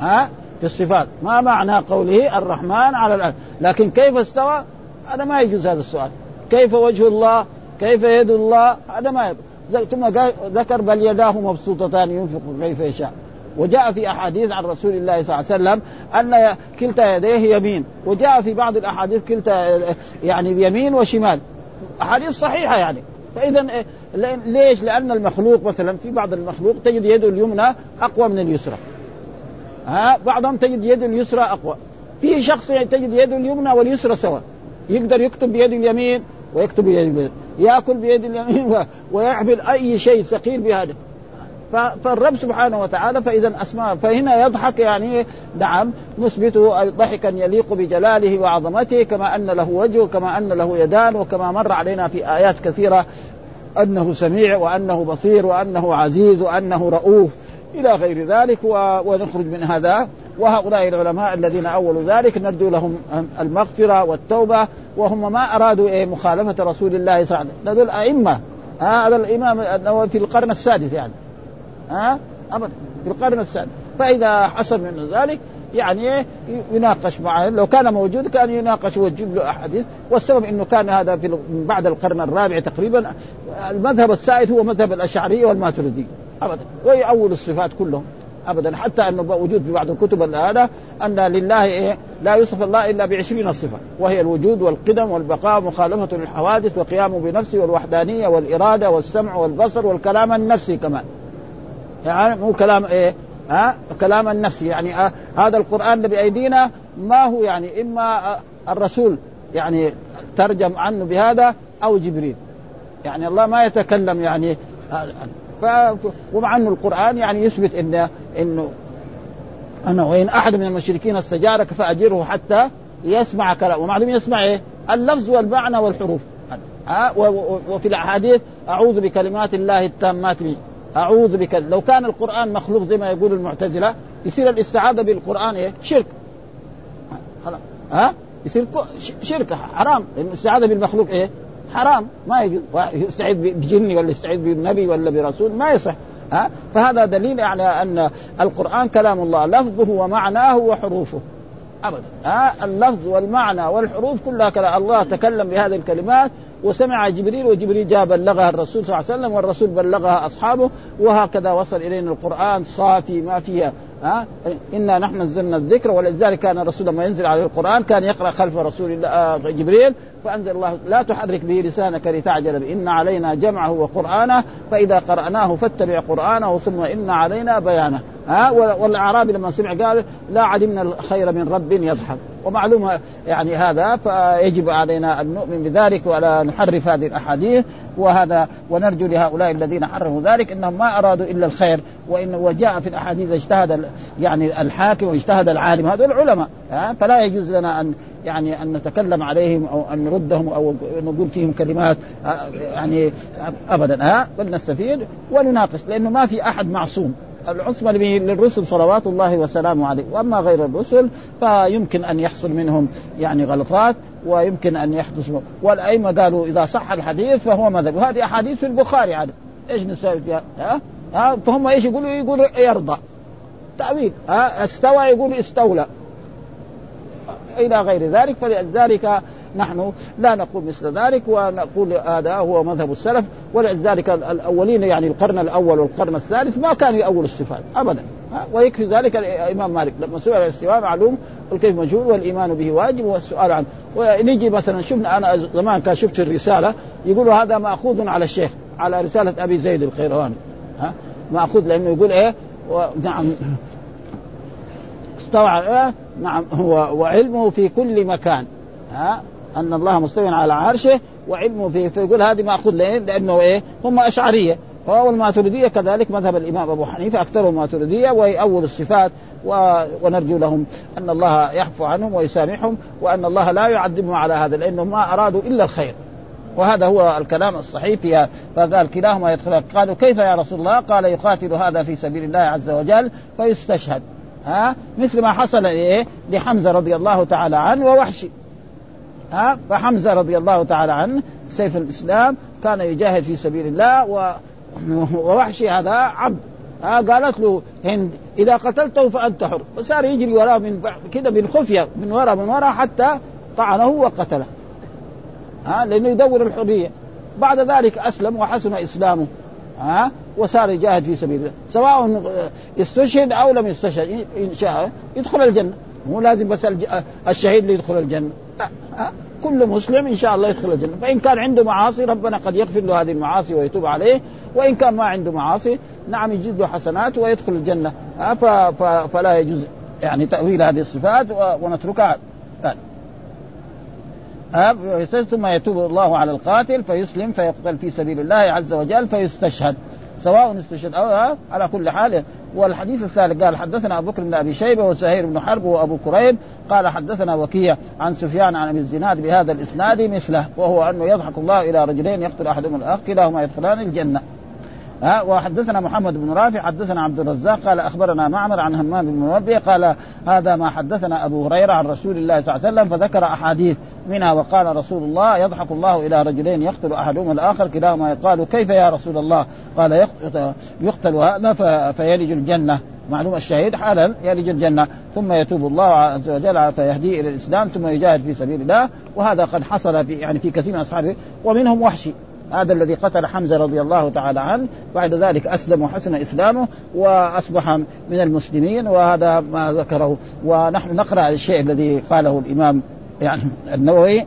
ها؟ في الصفات ما معنى قوله الرحمن على الأرض؟ لكن كيف استوى؟ هذا ما يجوز هذا السؤال. كيف وجه الله؟ كيف يد الله؟ هذا ما يجوز ثم ذكر بل يداه مبسوطتان ينفق كيف يشاء. وجاء في أحاديث عن رسول الله صلى الله عليه وسلم أن كلتا يديه يمين. وجاء في بعض الأحاديث كلتا يعني يمين وشمال. أحاديث صحيحة يعني. فاذا ليش؟ لأن المخلوق مثلا في بعض المخلوق تجد يده اليمنى أقوى من اليسرى. ها بعضهم تجد يده اليسرى أقوى. في شخص تجد يده اليمنى واليسرى سوا يقدر يكتب بيد اليمين ويكتب بيد اليمين. يأكل بيد اليمين ويحمل أي شيء ثقيل بهذا. فالرب سبحانه وتعالى فإذا اسماء فهنا يضحك يعني نعم نثبته ضحكا يليق بجلاله وعظمته كما أن له وجه كما أن له يدان وكما مر علينا في آيات كثيرة أنه سميع وأنه بصير وأنه عزيز وأنه رؤوف. إلى غير ذلك ونخرج من هذا. وهؤلاء العلماء الذين اولوا ذلك نرجو لهم المغفرة والتوبة وهم ما أرادوا إيه مخالفة رسول الله صلى الله عليه وسلم. هذول أئمة. هذا الإمام في القرن السادس يعني. ها ابدا في القرن السادس. فإذا حصل من ذلك يعني يناقش معه. لو كان موجود كان يناقش ويجيب له أحاديث. والسبب إنه كان هذا في بعد القرن الرابع تقريبا. المذهب السائد هو مذهب الاشعريه والماتريديه ابدا. ويأول الصفات كلهم. ابدا. حتى انه وجود في بعض الكتب هذا أن لله إيه لا يوصف الله إلا بعشرين صفة. وهي الوجود والقدم والبقاء مخالفة للحوادث وقيامه بنفسه والوحدانية والإرادة والسمع والبصر والكلام النفسي كمان. يعني مو كلام إيه ها؟ كلام النفس يعني آه هذا القرآن بأيدينا ما هو يعني إما آه الرسول يعني ترجم عنه بهذا أو جبريل. يعني الله ما يتكلم يعني آه ف... ومع انه القرآن يعني يثبت انه إنه انه وإن أحد من المشركين استجارك فأجره حتى يسمع كلام ومعلوم يسمع إيه؟ اللفظ والمعنى والحروف. ها؟ وفي الأحاديث أعوذ بكلمات الله التامات من أعوذ بك لو كان القرآن مخلوق زي ما يقول المعتزلة يصير الاستعاذة بالقرآن إيه؟ شرك. خلاص. ها؟ يصير شرك حرام. الاستعاذة بالمخلوق إيه؟ حرام. ما يجوز. يستعيذ بجن ولا يستعيذ بنبي ولا برسول ما يصح. ها؟ فهذا دليل على أن القرآن كلام الله. لفظه ومعناه وحروفه. أبدا. ها؟ اللفظ والمعنى والحروف كلها كلا الله تكلم بهذه الكلمات وسمع جبريل وجبريل جاء بلغها الرسول صلى الله عليه وسلم والرسول بلغها أصحابه وهكذا وصل إلينا القرآن صافي ما فيها ها؟ إنا نحن نزلنا الذكر ولذلك كان الرسول لما ينزل عليه القرآن كان يقرأ خلف رسول الله آه، جبريل فأنزل الله لا تحرك به لسانك لتعجل به إن علينا جمعه وقرآنه فإذا قرأناه فاتبع قرآنه ثم إن علينا بيانه ها؟ والأعرابي لما سمع قال لا علمنا الخير من رب يضحك. ومعلومة يعني هذا فيجب علينا أن نؤمن بذلك ولا نحرف هذه الأحاديث. وهذا ونرجو لهؤلاء الذين حرموا ذلك إنهم ما أرادوا إلا الخير. وإن وجاء في الأحاديث اجتهد يعني الحاكم واجتهد العالم هذول العلماء. فلا يجوز لنا أن يعني أن نتكلم عليهم أو أن نردهم أو نقول فيهم كلمات يعني ابدا. ها بل نستفيد ونناقش لأنه ما في أحد معصوم. العصمه للرسل صلوات الله وسلامه عليه. وأما غير الرسل فيمكن أن يحصل منهم يعني غلطات ويمكن أن يحدث والأئمة قالوا إذا صح الحديث فهو مذهب. وهذه أحاديث في البخاري عاد إيش نسوي فيها؟ ها؟ ها؟ فهم إيش يقولوا؟ يقول يرضى. تأويل. ها؟ استوى يقول استولى. إلى غير ذلك فلذلك نحن لا نقول مثل ذلك ونقول هذا هو مذهب السلف ولذلك الأولين يعني القرن الأول والقرن الثالث ما كانوا يأولوا الصفات ابدا. ويكفي ذلك الإمام مالك. لما سئل الاستواء معلوم والكيف مجهول والإيمان به واجب والسؤال عنه. ونيجي مثلا شفنا أنا زمان كان شفت الرسالة يقولوا هذا مأخوذ على الشيخ على رسالة أبي زيد القيرواني ها؟ مأخوذ لأنه يقول إيه؟ نعم. استوى إيه؟ نعم هو وعلمه في كل مكان. ها؟ أن الله مستوى على عرشه وعلمه فيه فيقول هذه ماخوذ ليه؟ لأنه إيه؟ هم أشعرية. فهو الماتريدية كذلك مذهب الإمام أبو حنيفة أكثرهم ماتريدية ويأول الصفات و... ونرجو لهم أن الله يعفو عنهم ويسامحهم وأن الله لا يعذبهم على هذا لأنهم ما أرادوا إلا الخير. وهذا هو الكلام الصحيح فيها فقال كلاهما يدخل قالوا كيف يا رسول الله؟ قال يقاتل هذا في سبيل الله عز وجل فيستشهد. ها؟ مثل ما حصل إيه؟ لحمزة رضي الله تعالى عنه ووحشي. ها؟ فحمزة رضي الله تعالى عنه سيف الإسلام كان يجاهد في سبيل الله و ووحشي هذا عبد. ها؟ قالت له هند إذا قتلته فأنت حر. وصار يجري وراه من كده من خفية من وراء من وراء حتى طعنه وقتله. ها؟ لأنه يدور الحرية. بعد ذلك أسلم وحسن إسلامه. ها؟ وصار يجاهد في سبيل الله. سواء استشهد أو لم يستشهد إن شاء يدخل الجنة. مو لازم بس الشهيد اللي يدخل الجنة. لا ها؟ كل مسلم إن شاء الله يدخل الجنة. فإن كان عنده معاصي ربنا قد يغفر له هذه المعاصي ويتوب عليه. وإن كان ما عنده معاصي نعم يجد له حسنات ويدخل الجنة. فلا يجوز يعني تأويل هذه الصفات ونتركها. ثم يتوب الله على القاتل فيسلم فيقتل في سبيل الله عز وجل فيستشهد. سواء استشهد أو على كل حال والحديث الثالث قال حدثنا أبو بكر بن أبي شيبة وسهير بن حرب وأبو كريب قال حدثنا وكيع عن سفيان عن أبي الزناد بهذا الإسناد مثله وهو أنه يضحك الله إلى رجلين يقتل أحدهما الأخ كلاهما يدخلان الجنة. ها وحدثنا محمد بن رافع حدثنا عبد الرزاق قال أخبرنا معمر عن همام بن منبه قال هذا ما حدثنا أبو هريرة عن رسول الله صلى الله عليه وسلم فذكر أحاديث منها وقال رسول الله يضحك الله إلى رجلين يقتل أحدهما الآخر كلاهما يقال كيف يا رسول الله؟ قال يقتل هذا فيلج الجنة. معلوم الشهيد حالا يلج الجنة. ثم يتوب الله عز وجل فيهديه إلى الإسلام ثم يجاهد في سبيل الله وهذا قد حصل في يعني في كثير من أصحابه ومنهم وحشي. هذا الذي قتل حمزة رضي الله تعالى عنه بعد ذلك أسلم وحسن إسلامه وأصبح من المسلمين وهذا ما ذكره. ونحن نقرأ الشيء الذي قاله الإمام يعني النووي.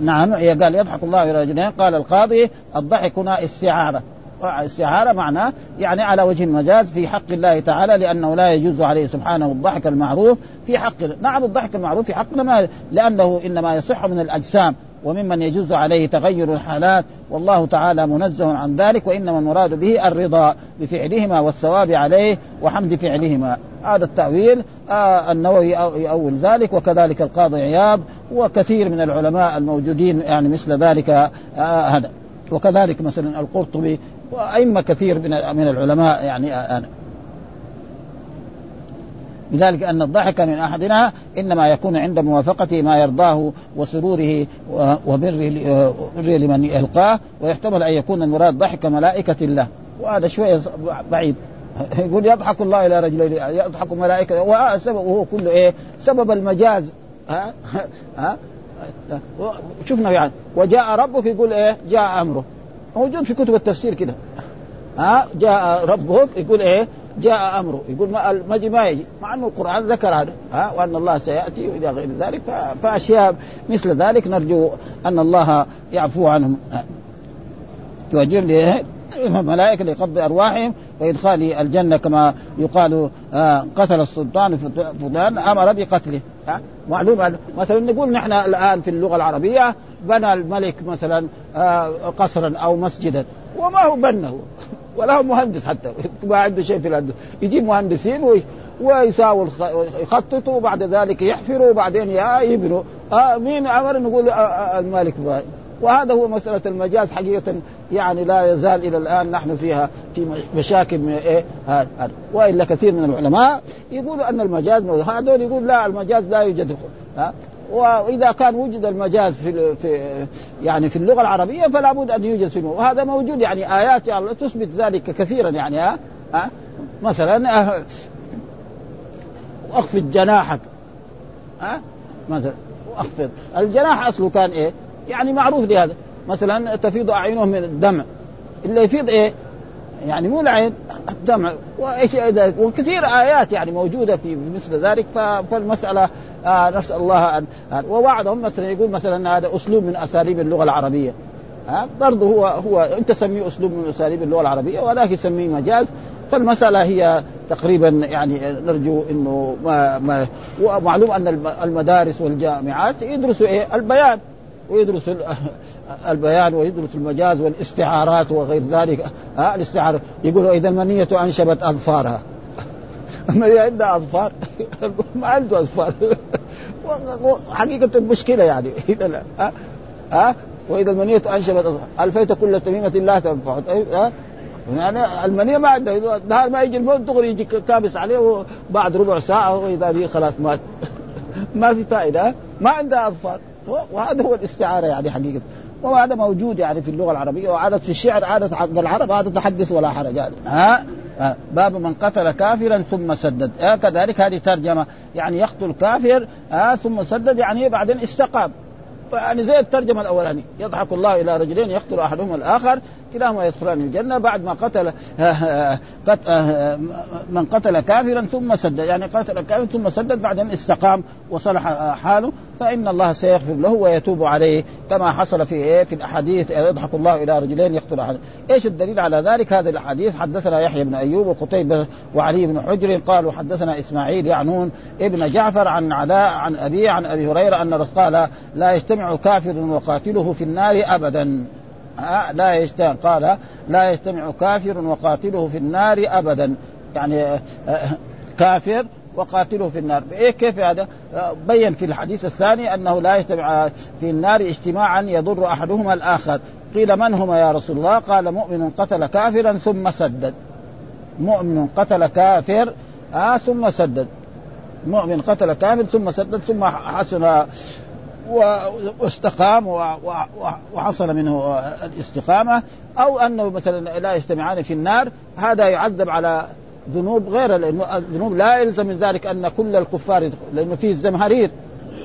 نعم قال يضحك الله إلى رجلين قال القاضي الضحك هنا استعارة. استعارة معناه يعني على وجه المجاز في حق الله تعالى لأنه لا يجوز عليه سبحانه الضحك المعروف في حق نعم الضحك المعروف في حقنا لأنه إنما يصح من الأجسام. وممن يجوز عليه تغير الحالات والله تعالى منزه عن ذلك وإنما المراد به الرضا بفعلهما والثواب عليه وحمد فعلهما. هذا التأويل آه النووي يؤول ذلك وكذلك القاضي عياض وكثير من العلماء الموجودين يعني مثل ذلك آه هذا. وكذلك مثلا القرطبي وأئمة كثير من من العلماء يعني آه بذلك أن الضحك من أحدنا إنما يكون عند موافقته ما يرضاه وسروره وبره لمن يلقاه ويحتمل أن يكون المراد ضحك ملائكة الله وهذا شوية بعيد. يقول يضحك الله إلى رجلين يضحك ملائكة وهو كله إيه؟ سبب المجاز. ها؟ ها؟ شفنا يعني وجاء ربك يقول إيه؟ جاء أمره. موجود في كتب التفسير كده. ها؟ جاء ربك يقول إيه؟ جاء أمره. يقول ما يجي ما يجي. مع أنه القرآن ذكر هذا. ها؟ وأن الله سيأتي وإلى غير ذلك. فأشياء مثل ذلك نرجو أن الله يعفو عنهم. يوجه الملائكة لقبض أرواحهم وإدخال الجنة كما يقال آه قتل السلطان فلان أمر بقتله. معلوم مثلا نقول نحن الآن في اللغة العربية بنى الملك مثلا آه قصرا أو مسجدا. وما هو بنه؟ ولا هو مهندس حتى ما عنده شيء في الهندسة. يجيب مهندسين ويساووا يخططوا وبعد ذلك يحفروا وبعدين يبنوا. آه مين أمر نقول آه, آه، الملك وهذا هو مسألة المجاز حقيقة يعني لا يزال إلى الآن نحن فيها في مشاكل من إيه وإلا كثير من العلماء يقولوا أن المجاز هذول يقول لا المجاز لا يوجد. ها وإذا كان وجد المجاز في في يعني في اللغة العربية فلا بد أن يوجد في وهذا موجود يعني آيات الله تثبت ذلك كثيرا يعني ها, ها؟ مثلا أه أخفض جناحك ها؟ مثلا أخفض. الجناح أصله كان إيه؟ يعني معروف لهذا. مثلا تفيض اعينهم من الدمع. اللي يفيض إيه؟ يعني مو العين الدمع. وإيش وكثير آيات يعني موجودة في مثل ذلك فالمسألة آه نسأل الله ان وبعضهم مثلا يقول مثلا هذا أسلوب من أساليب اللغة العربية. ها؟ برضه هو هو أنت تسميه أسلوب من أساليب اللغة العربية وذاك يسميه مجاز. فالمسألة هي تقريبا يعني نرجو إنه ما ما ومعلوم أن المدارس والجامعات يدرسوا إيه؟ البيان ويدرس البيان ويدرس المجاز والاستعارات وغير ذلك. ها الاستعارة. يقولوا إذا المنية أنشبت أظفارها. المنية عندها أظفار؟ ما عنده أظفار. حقيقة المشكلة يعني. إذا ها ها وإذا المنية أنشبت ألفيت كل تميمة لا تنفع. طيب ها يعني المنية ما عنده نهار ما يجي الموت دغري يجي كابس عليه وبعد ربع ساعة وإذا به خلاص مات. ما في فائدة. ما عنده أظفار. وهذا هو الاستعارة يعني حقيقة. وهذا موجود يعني في اللغة العربية وعادة في الشعر عادة حق العرب هذا تحدث ولا حرج هذا ها؟ آه. باب من قتل كافرا ثم سدد. آه كذلك هذه ترجمة يعني يقتل كافر آه ثم سدد يعني بعدين استقام. يعني زي الترجمة الأولانية يضحك الله إلى رجلين يقتل أحدهما الآخر كلاهما يدخلان الجنة بعد ما قتل من قتل كافرا ثم سدد يعني قتل كافرا ثم سدد بعد أن استقام وصلح حاله فإن الله سيغفر له ويتوب عليه. كما حصل في إيه؟ في الأحاديث يضحك الله إلى رجلين يقتل أحد. إيش الدليل على ذلك؟ هذه الاحاديث حدثنا يحيى بن أيوب وقتيبة وعلي بن حجر قالوا حدثنا إسماعيل يعنون ابن جعفر عن علاء عن ابي عن أبي هريرة أن قال لا يجتمع كافر وقاتله في النار ابدا. لا يجتمع قال لا يجتمع كافر وقاتله في النار ابدا. يعني آه، كافر وقاتله في النار. إيه كيف هذا؟ آه، بين في الحديث الثاني أنه لا يجتمع في النار اجتماعا يضر أحدهما الآخر. قيل من هما يا رسول الله؟ قال مؤمن قتل كافرا ثم سدد. مؤمن قتل كافر آه ثم سدد. مؤمن قتل كافر ثم سدد ثم حسن واستقام وحصل منه الاستقامة. أو أنه مثلا لا يجتمعان في النار هذا يعذب على ذنوب غير لأنه الذنوب لا يلزم من ذلك أن كل الكفار لأنه في الزمهرير.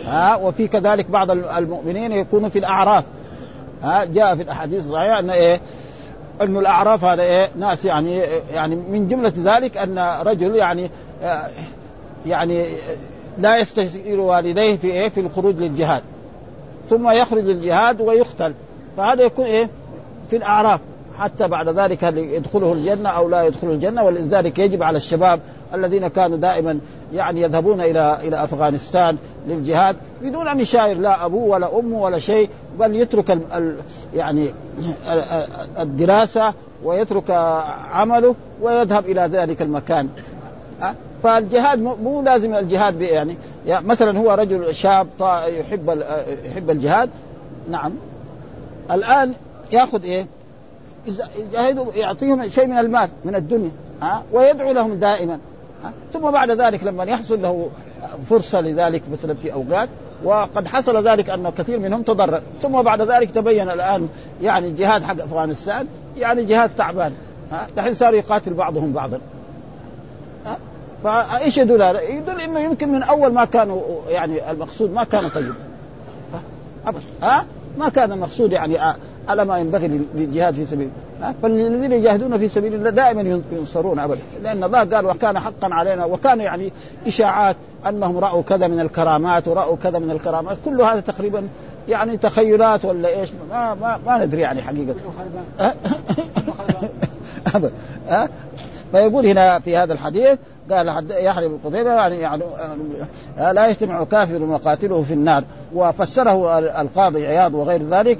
ها وفي كذلك بعض المؤمنين يكونوا في الأعراف. ها جاء في الأحاديث الصحيحة أن إيه أنه الأعراف هذا إيه ناس يعني يعني من جملة ذلك أن رجل يعني يعني لا يستشير والديه في إيه في الخروج للجهاد. ثم يخرج للجهاد ويقتل. فهذا يكون إيه؟ في الأعراف. حتى بعد ذلك يدخله الجنة أو لا يدخل الجنة. ولذلك يجب على الشباب الذين كانوا دائما يعني يذهبون إلى إلى أفغانستان للجهاد بدون أن يشاير لا أبوه ولا أمه ولا شيء بل يترك ال ال يعني الدراسة ويترك عمله ويذهب إلى ذلك المكان. فالجهاد مو لازم الجهاد يعني, يعني مثلا هو رجل شاب يحب يحب الجهاد. نعم. الآن يأخذ إيه؟ يعطيهم شيء من المال من الدنيا ها؟ ويدعو لهم دائما ها؟ ثم بعد ذلك لما يحصل له فرصة لذلك مثلا في أوقات وقد حصل ذلك أن كثير منهم تضرر ثم بعد ذلك تبين الآن يعني الجهاد حق أفغانستان يعني جهاد تعبان ها؟ دحين صار يقاتل بعضهم بعضا. فإيش يدل هذا؟ يدل إنه يمكن من أول ما كانوا يعني المقصود ما كان طيب. أبدا. ها؟ ما كان المقصود يعني على ما ينبغي للجهاد في سبيل الله. فالذين يجاهدون في سبيل الله دائما ينصرون ابدا. لأن الله قال وكان حقا علينا وكان يعني إشاعات أنهم رأوا كذا من الكرامات ورأوا كذا من الكرامات. كل هذا تقريبا يعني تخيلات ولا إيش؟ ما ما, ما ندري يعني حقيقة. ابدا. ها؟ فيقول هنا في هذا الحديث قال يحيى بن قتيبة يعني, يعني لا يجتمع كافر وقاتله في النار. وفسره القاضي عياض وغير ذلك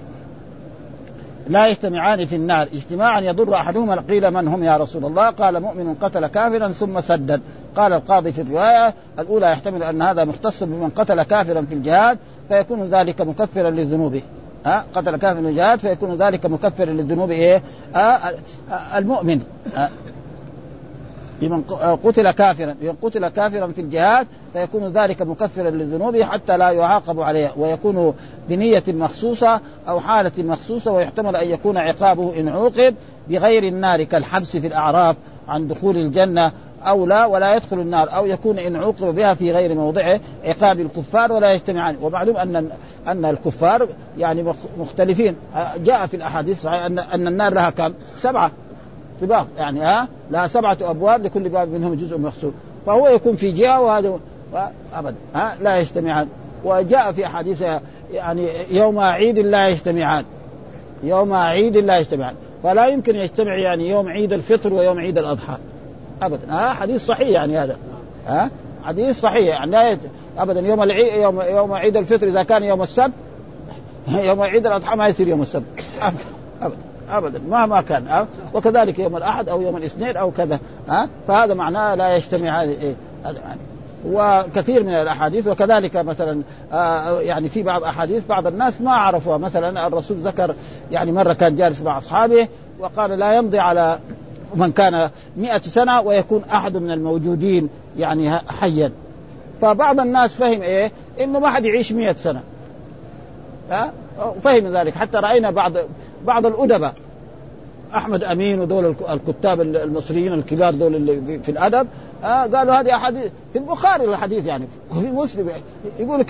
لا يجتمعان في النار. اجتماعا يضر أحدهما قيل من هم يا رسول الله؟ قال مؤمن قتل كافرا ثم سدد. قال القاضي في الرواية الأولى يحتمل أن هذا مختص بمن قتل كافرا في الجهاد فيكون ذلك مكفرا لذنوبه ها قتل كافرا في الجهاد فيكون ذلك مكفرا للذنوب إيه؟ آه المؤمن. آه لمن قتل كافرا. لمن قتل كافرا في الجهاد فيكون ذلك مكفرا لذنوبه حتى لا يعاقب عليه ويكون بنية مخصوصة أو حالة مخصوصة ويحتمل أن يكون عقابه إن عوقب بغير النار كالحبس في الأعراف عن دخول الجنة أو لا ولا يدخل النار أو يكون إن عوقب بها في غير موضعه عقاب الكفار ولا يجتمعان. ومعلوم أن أن الكفار يعني مختلفين. جاء في الأحاديث أن أن النار لها كم؟ سبعة. طباق يعني ها لها سبعة أبواب لكل باب منهم جزء مخصوص. فهو يكون في جهة وهذا أبدا ها لا يجتمعان. وجاء في أحاديث يعني يوم عيد لا يجتمعان. يوم عيد لا يجتمعان. فلا يمكن يجتمع يعني يوم عيد الفطر ويوم عيد الأضحى. أبدا ها حديث صحيح يعني هذا ها حديث صحيح. يعني لا ابدا يوم العيد يوم يوم عيد الفطر إذا كان يوم السبت يوم عيد الأضحى ما يصير يوم السبت. ابدا ابدا ابدا مهما كان أه؟ وكذلك يوم الأحد أو يوم الاثنين أو كذا أه؟ فهذا معناه لا يجتمع إيه؟ وكثير من الأحاديث وكذلك مثلا آه يعني في بعض أحاديث بعض الناس ما عرفوها مثلا الرسول ذكر يعني مرة كان جالس مع أصحابه وقال لا يمضي على من كان مئة سنة ويكون أحد من الموجودين يعني حيا فبعض الناس فهم إيه إنه ما حد يعيش مئة سنة ها فهم ذلك حتى رأينا بعض بعض الأدباء. أحمد أمين ودول الكتاب المصريين الكبار دول اللي في الأدب آه قالوا هذه احاديث في البخاري الحديث يعني وفي مسلم يعني. يقول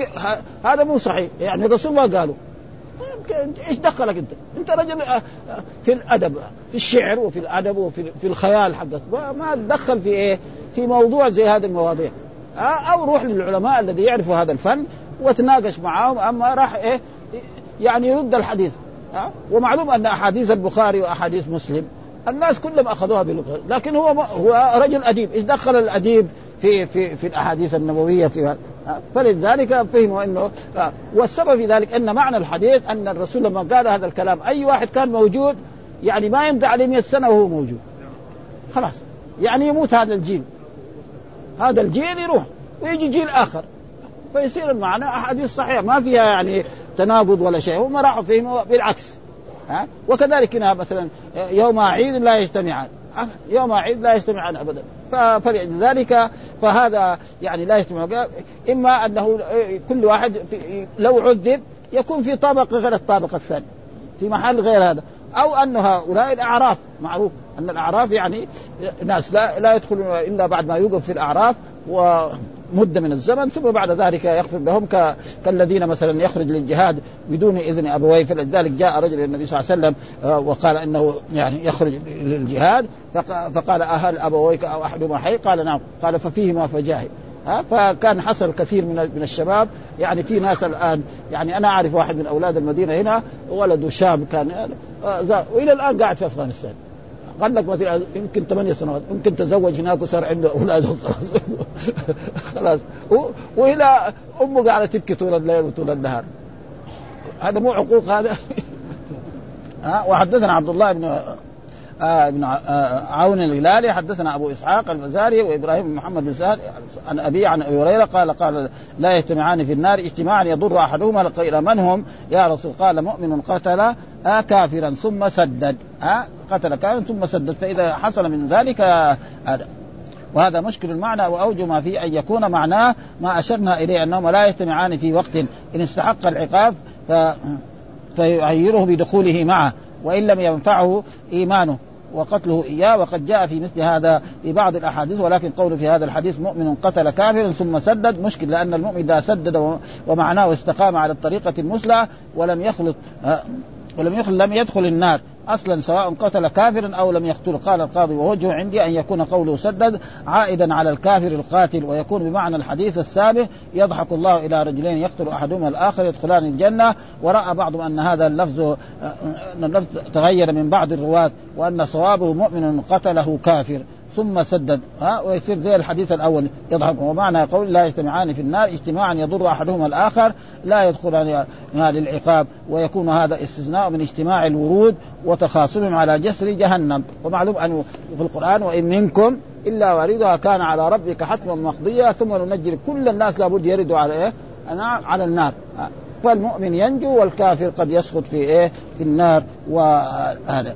هذا مو صحيح يعني الرسول ما قالوا. إيش دخلك أنت؟ أنت رجل آه، في الأدب في الشعر وفي الأدب وفي في الخيال حقك. ما تدخل في إيه؟ في موضوع زي هذه المواضيع. آه، أو روح للعلماء الذي يعرفوا هذا الفن وتناقش معهم أما راح إيه؟ يعني يرد الحديث. ها؟ ومعلوم أن أحاديث البخاري وأحاديث مسلم الناس كلهم أخذوها بلغه لكن هو هو رجل أديب. إيش دخل الأديب في في في الأحاديث النبوية فلذلك فهموا إنه والسبب في ذلك أن معنى الحديث أن الرسول لما قال هذا الكلام أي واحد كان موجود يعني ما يمضي عليه 100 سنة وهو موجود. خلاص. يعني يموت هذا الجيل. هذا الجيل يروح ويجي جيل آخر. فيصير المعنى أحاديث صحيحة. ما فيها يعني تناقض ولا شيء هم راحوا فيهم بالعكس ها؟ وكذلك هنا مثلا يوم عيد لا يجتمعان يوم عيد لا يجتمعان ابدا. فلذلك فهذا يعني لا يجتمع. إما أنه كل واحد لو عذب يكون في طابق غير الطابق الثاني في محل غير هذا. أو أن هؤلاء الأعراف معروف أن الأعراف يعني ناس لا لا يدخلون إلا بعد ما يوقف في الأعراف ومده من الزمن ثم بعد ذلك يغفر لهم كالذين مثلا يخرج للجهاد بدون إذن أبويه فلذلك جاء رجل النبي صلى الله عليه وسلم آه، وقال إنه يعني يخرج للجهاد فقال أهل أبويك أو احدهما حي قال نعم. قال ففيهما فجاهد. ها فكان حصل كثير من من الشباب يعني في ناس الآن يعني أنا أعرف واحد من أولاد المدينة هنا ولده شاب كان آه، وإلى الآن قاعد في أفغانستان. قال لك مثلا يمكن ثمانية سنوات. يمكن تزوج هناك وصار عنده أولاد. خلاص. خلاص وهنا أمه قاعدة تبكي طول الليل وطول النهار. هذا مو عقوق هذا ها؟ وحدثنا عبد الله بن بن آه عون الهلالي حدثنا أبو إسحاق الفزاري وإبراهيم بن محمد بن سهل عن أبي عن أبي هريرة قال قال لا يجتمعان في النار اجتماعا يضر أحدهما قيل من هم؟ يا رسول قال مؤمن قتل آه كافرا ثم سدد آه قتل كافرا ثم سدد فإذا حصل من ذلك آه وهذا مشكل المعنى وأوجه ما فيه أن يكون معناه ما أشرنا إليه انهما لا يجتمعان في وقت إن استحق العقاب ف... فيعيره بدخوله معه وإن لم ينفعه إيمانه وقتله إياه وقد جاء في مثل هذا في بعض الأحاديث ولكن قول في هذا الحديث مؤمن قتل كافرا ثم سدد مشكل لأن المؤمن إذا سدد ومعناه استقام على الطريقة المثلى ولم يخلط ولم يخل لم يدخل النار. أصلا سواء قتل كافرا أو لم يقتل. قال القاضي ووجه عندي أن يكون قوله سدد عائدا على الكافر القاتل ويكون بمعنى الحديث السابق يضحك الله إلى رجلين يقتل أحدهما الآخر يدخلان الجنة. ورأى بعضهم أن هذا اللفظ أن اللفظ تغير من بعض الرواة وأن صوابه مؤمن قتله كافر. ثم سدد ها ويصير زي الحديث الأول يضحك ومعنى قول لا يجتمعان في النار اجتماعا يضر أحدهما الآخر لا يدخلان للعقاب ويكون هذا استثناء من اجتماع الورود وتخاصمهم على جسر جهنم ومعلوم أنه في القرآن وإن منكم إلا واردها كان على ربك حتما مقضيا ثم ننجي كل الناس لابد يردوا على إيه؟ على النار فالمؤمن ينجو والكافر قد يسقط في إيه؟ في النار وهذا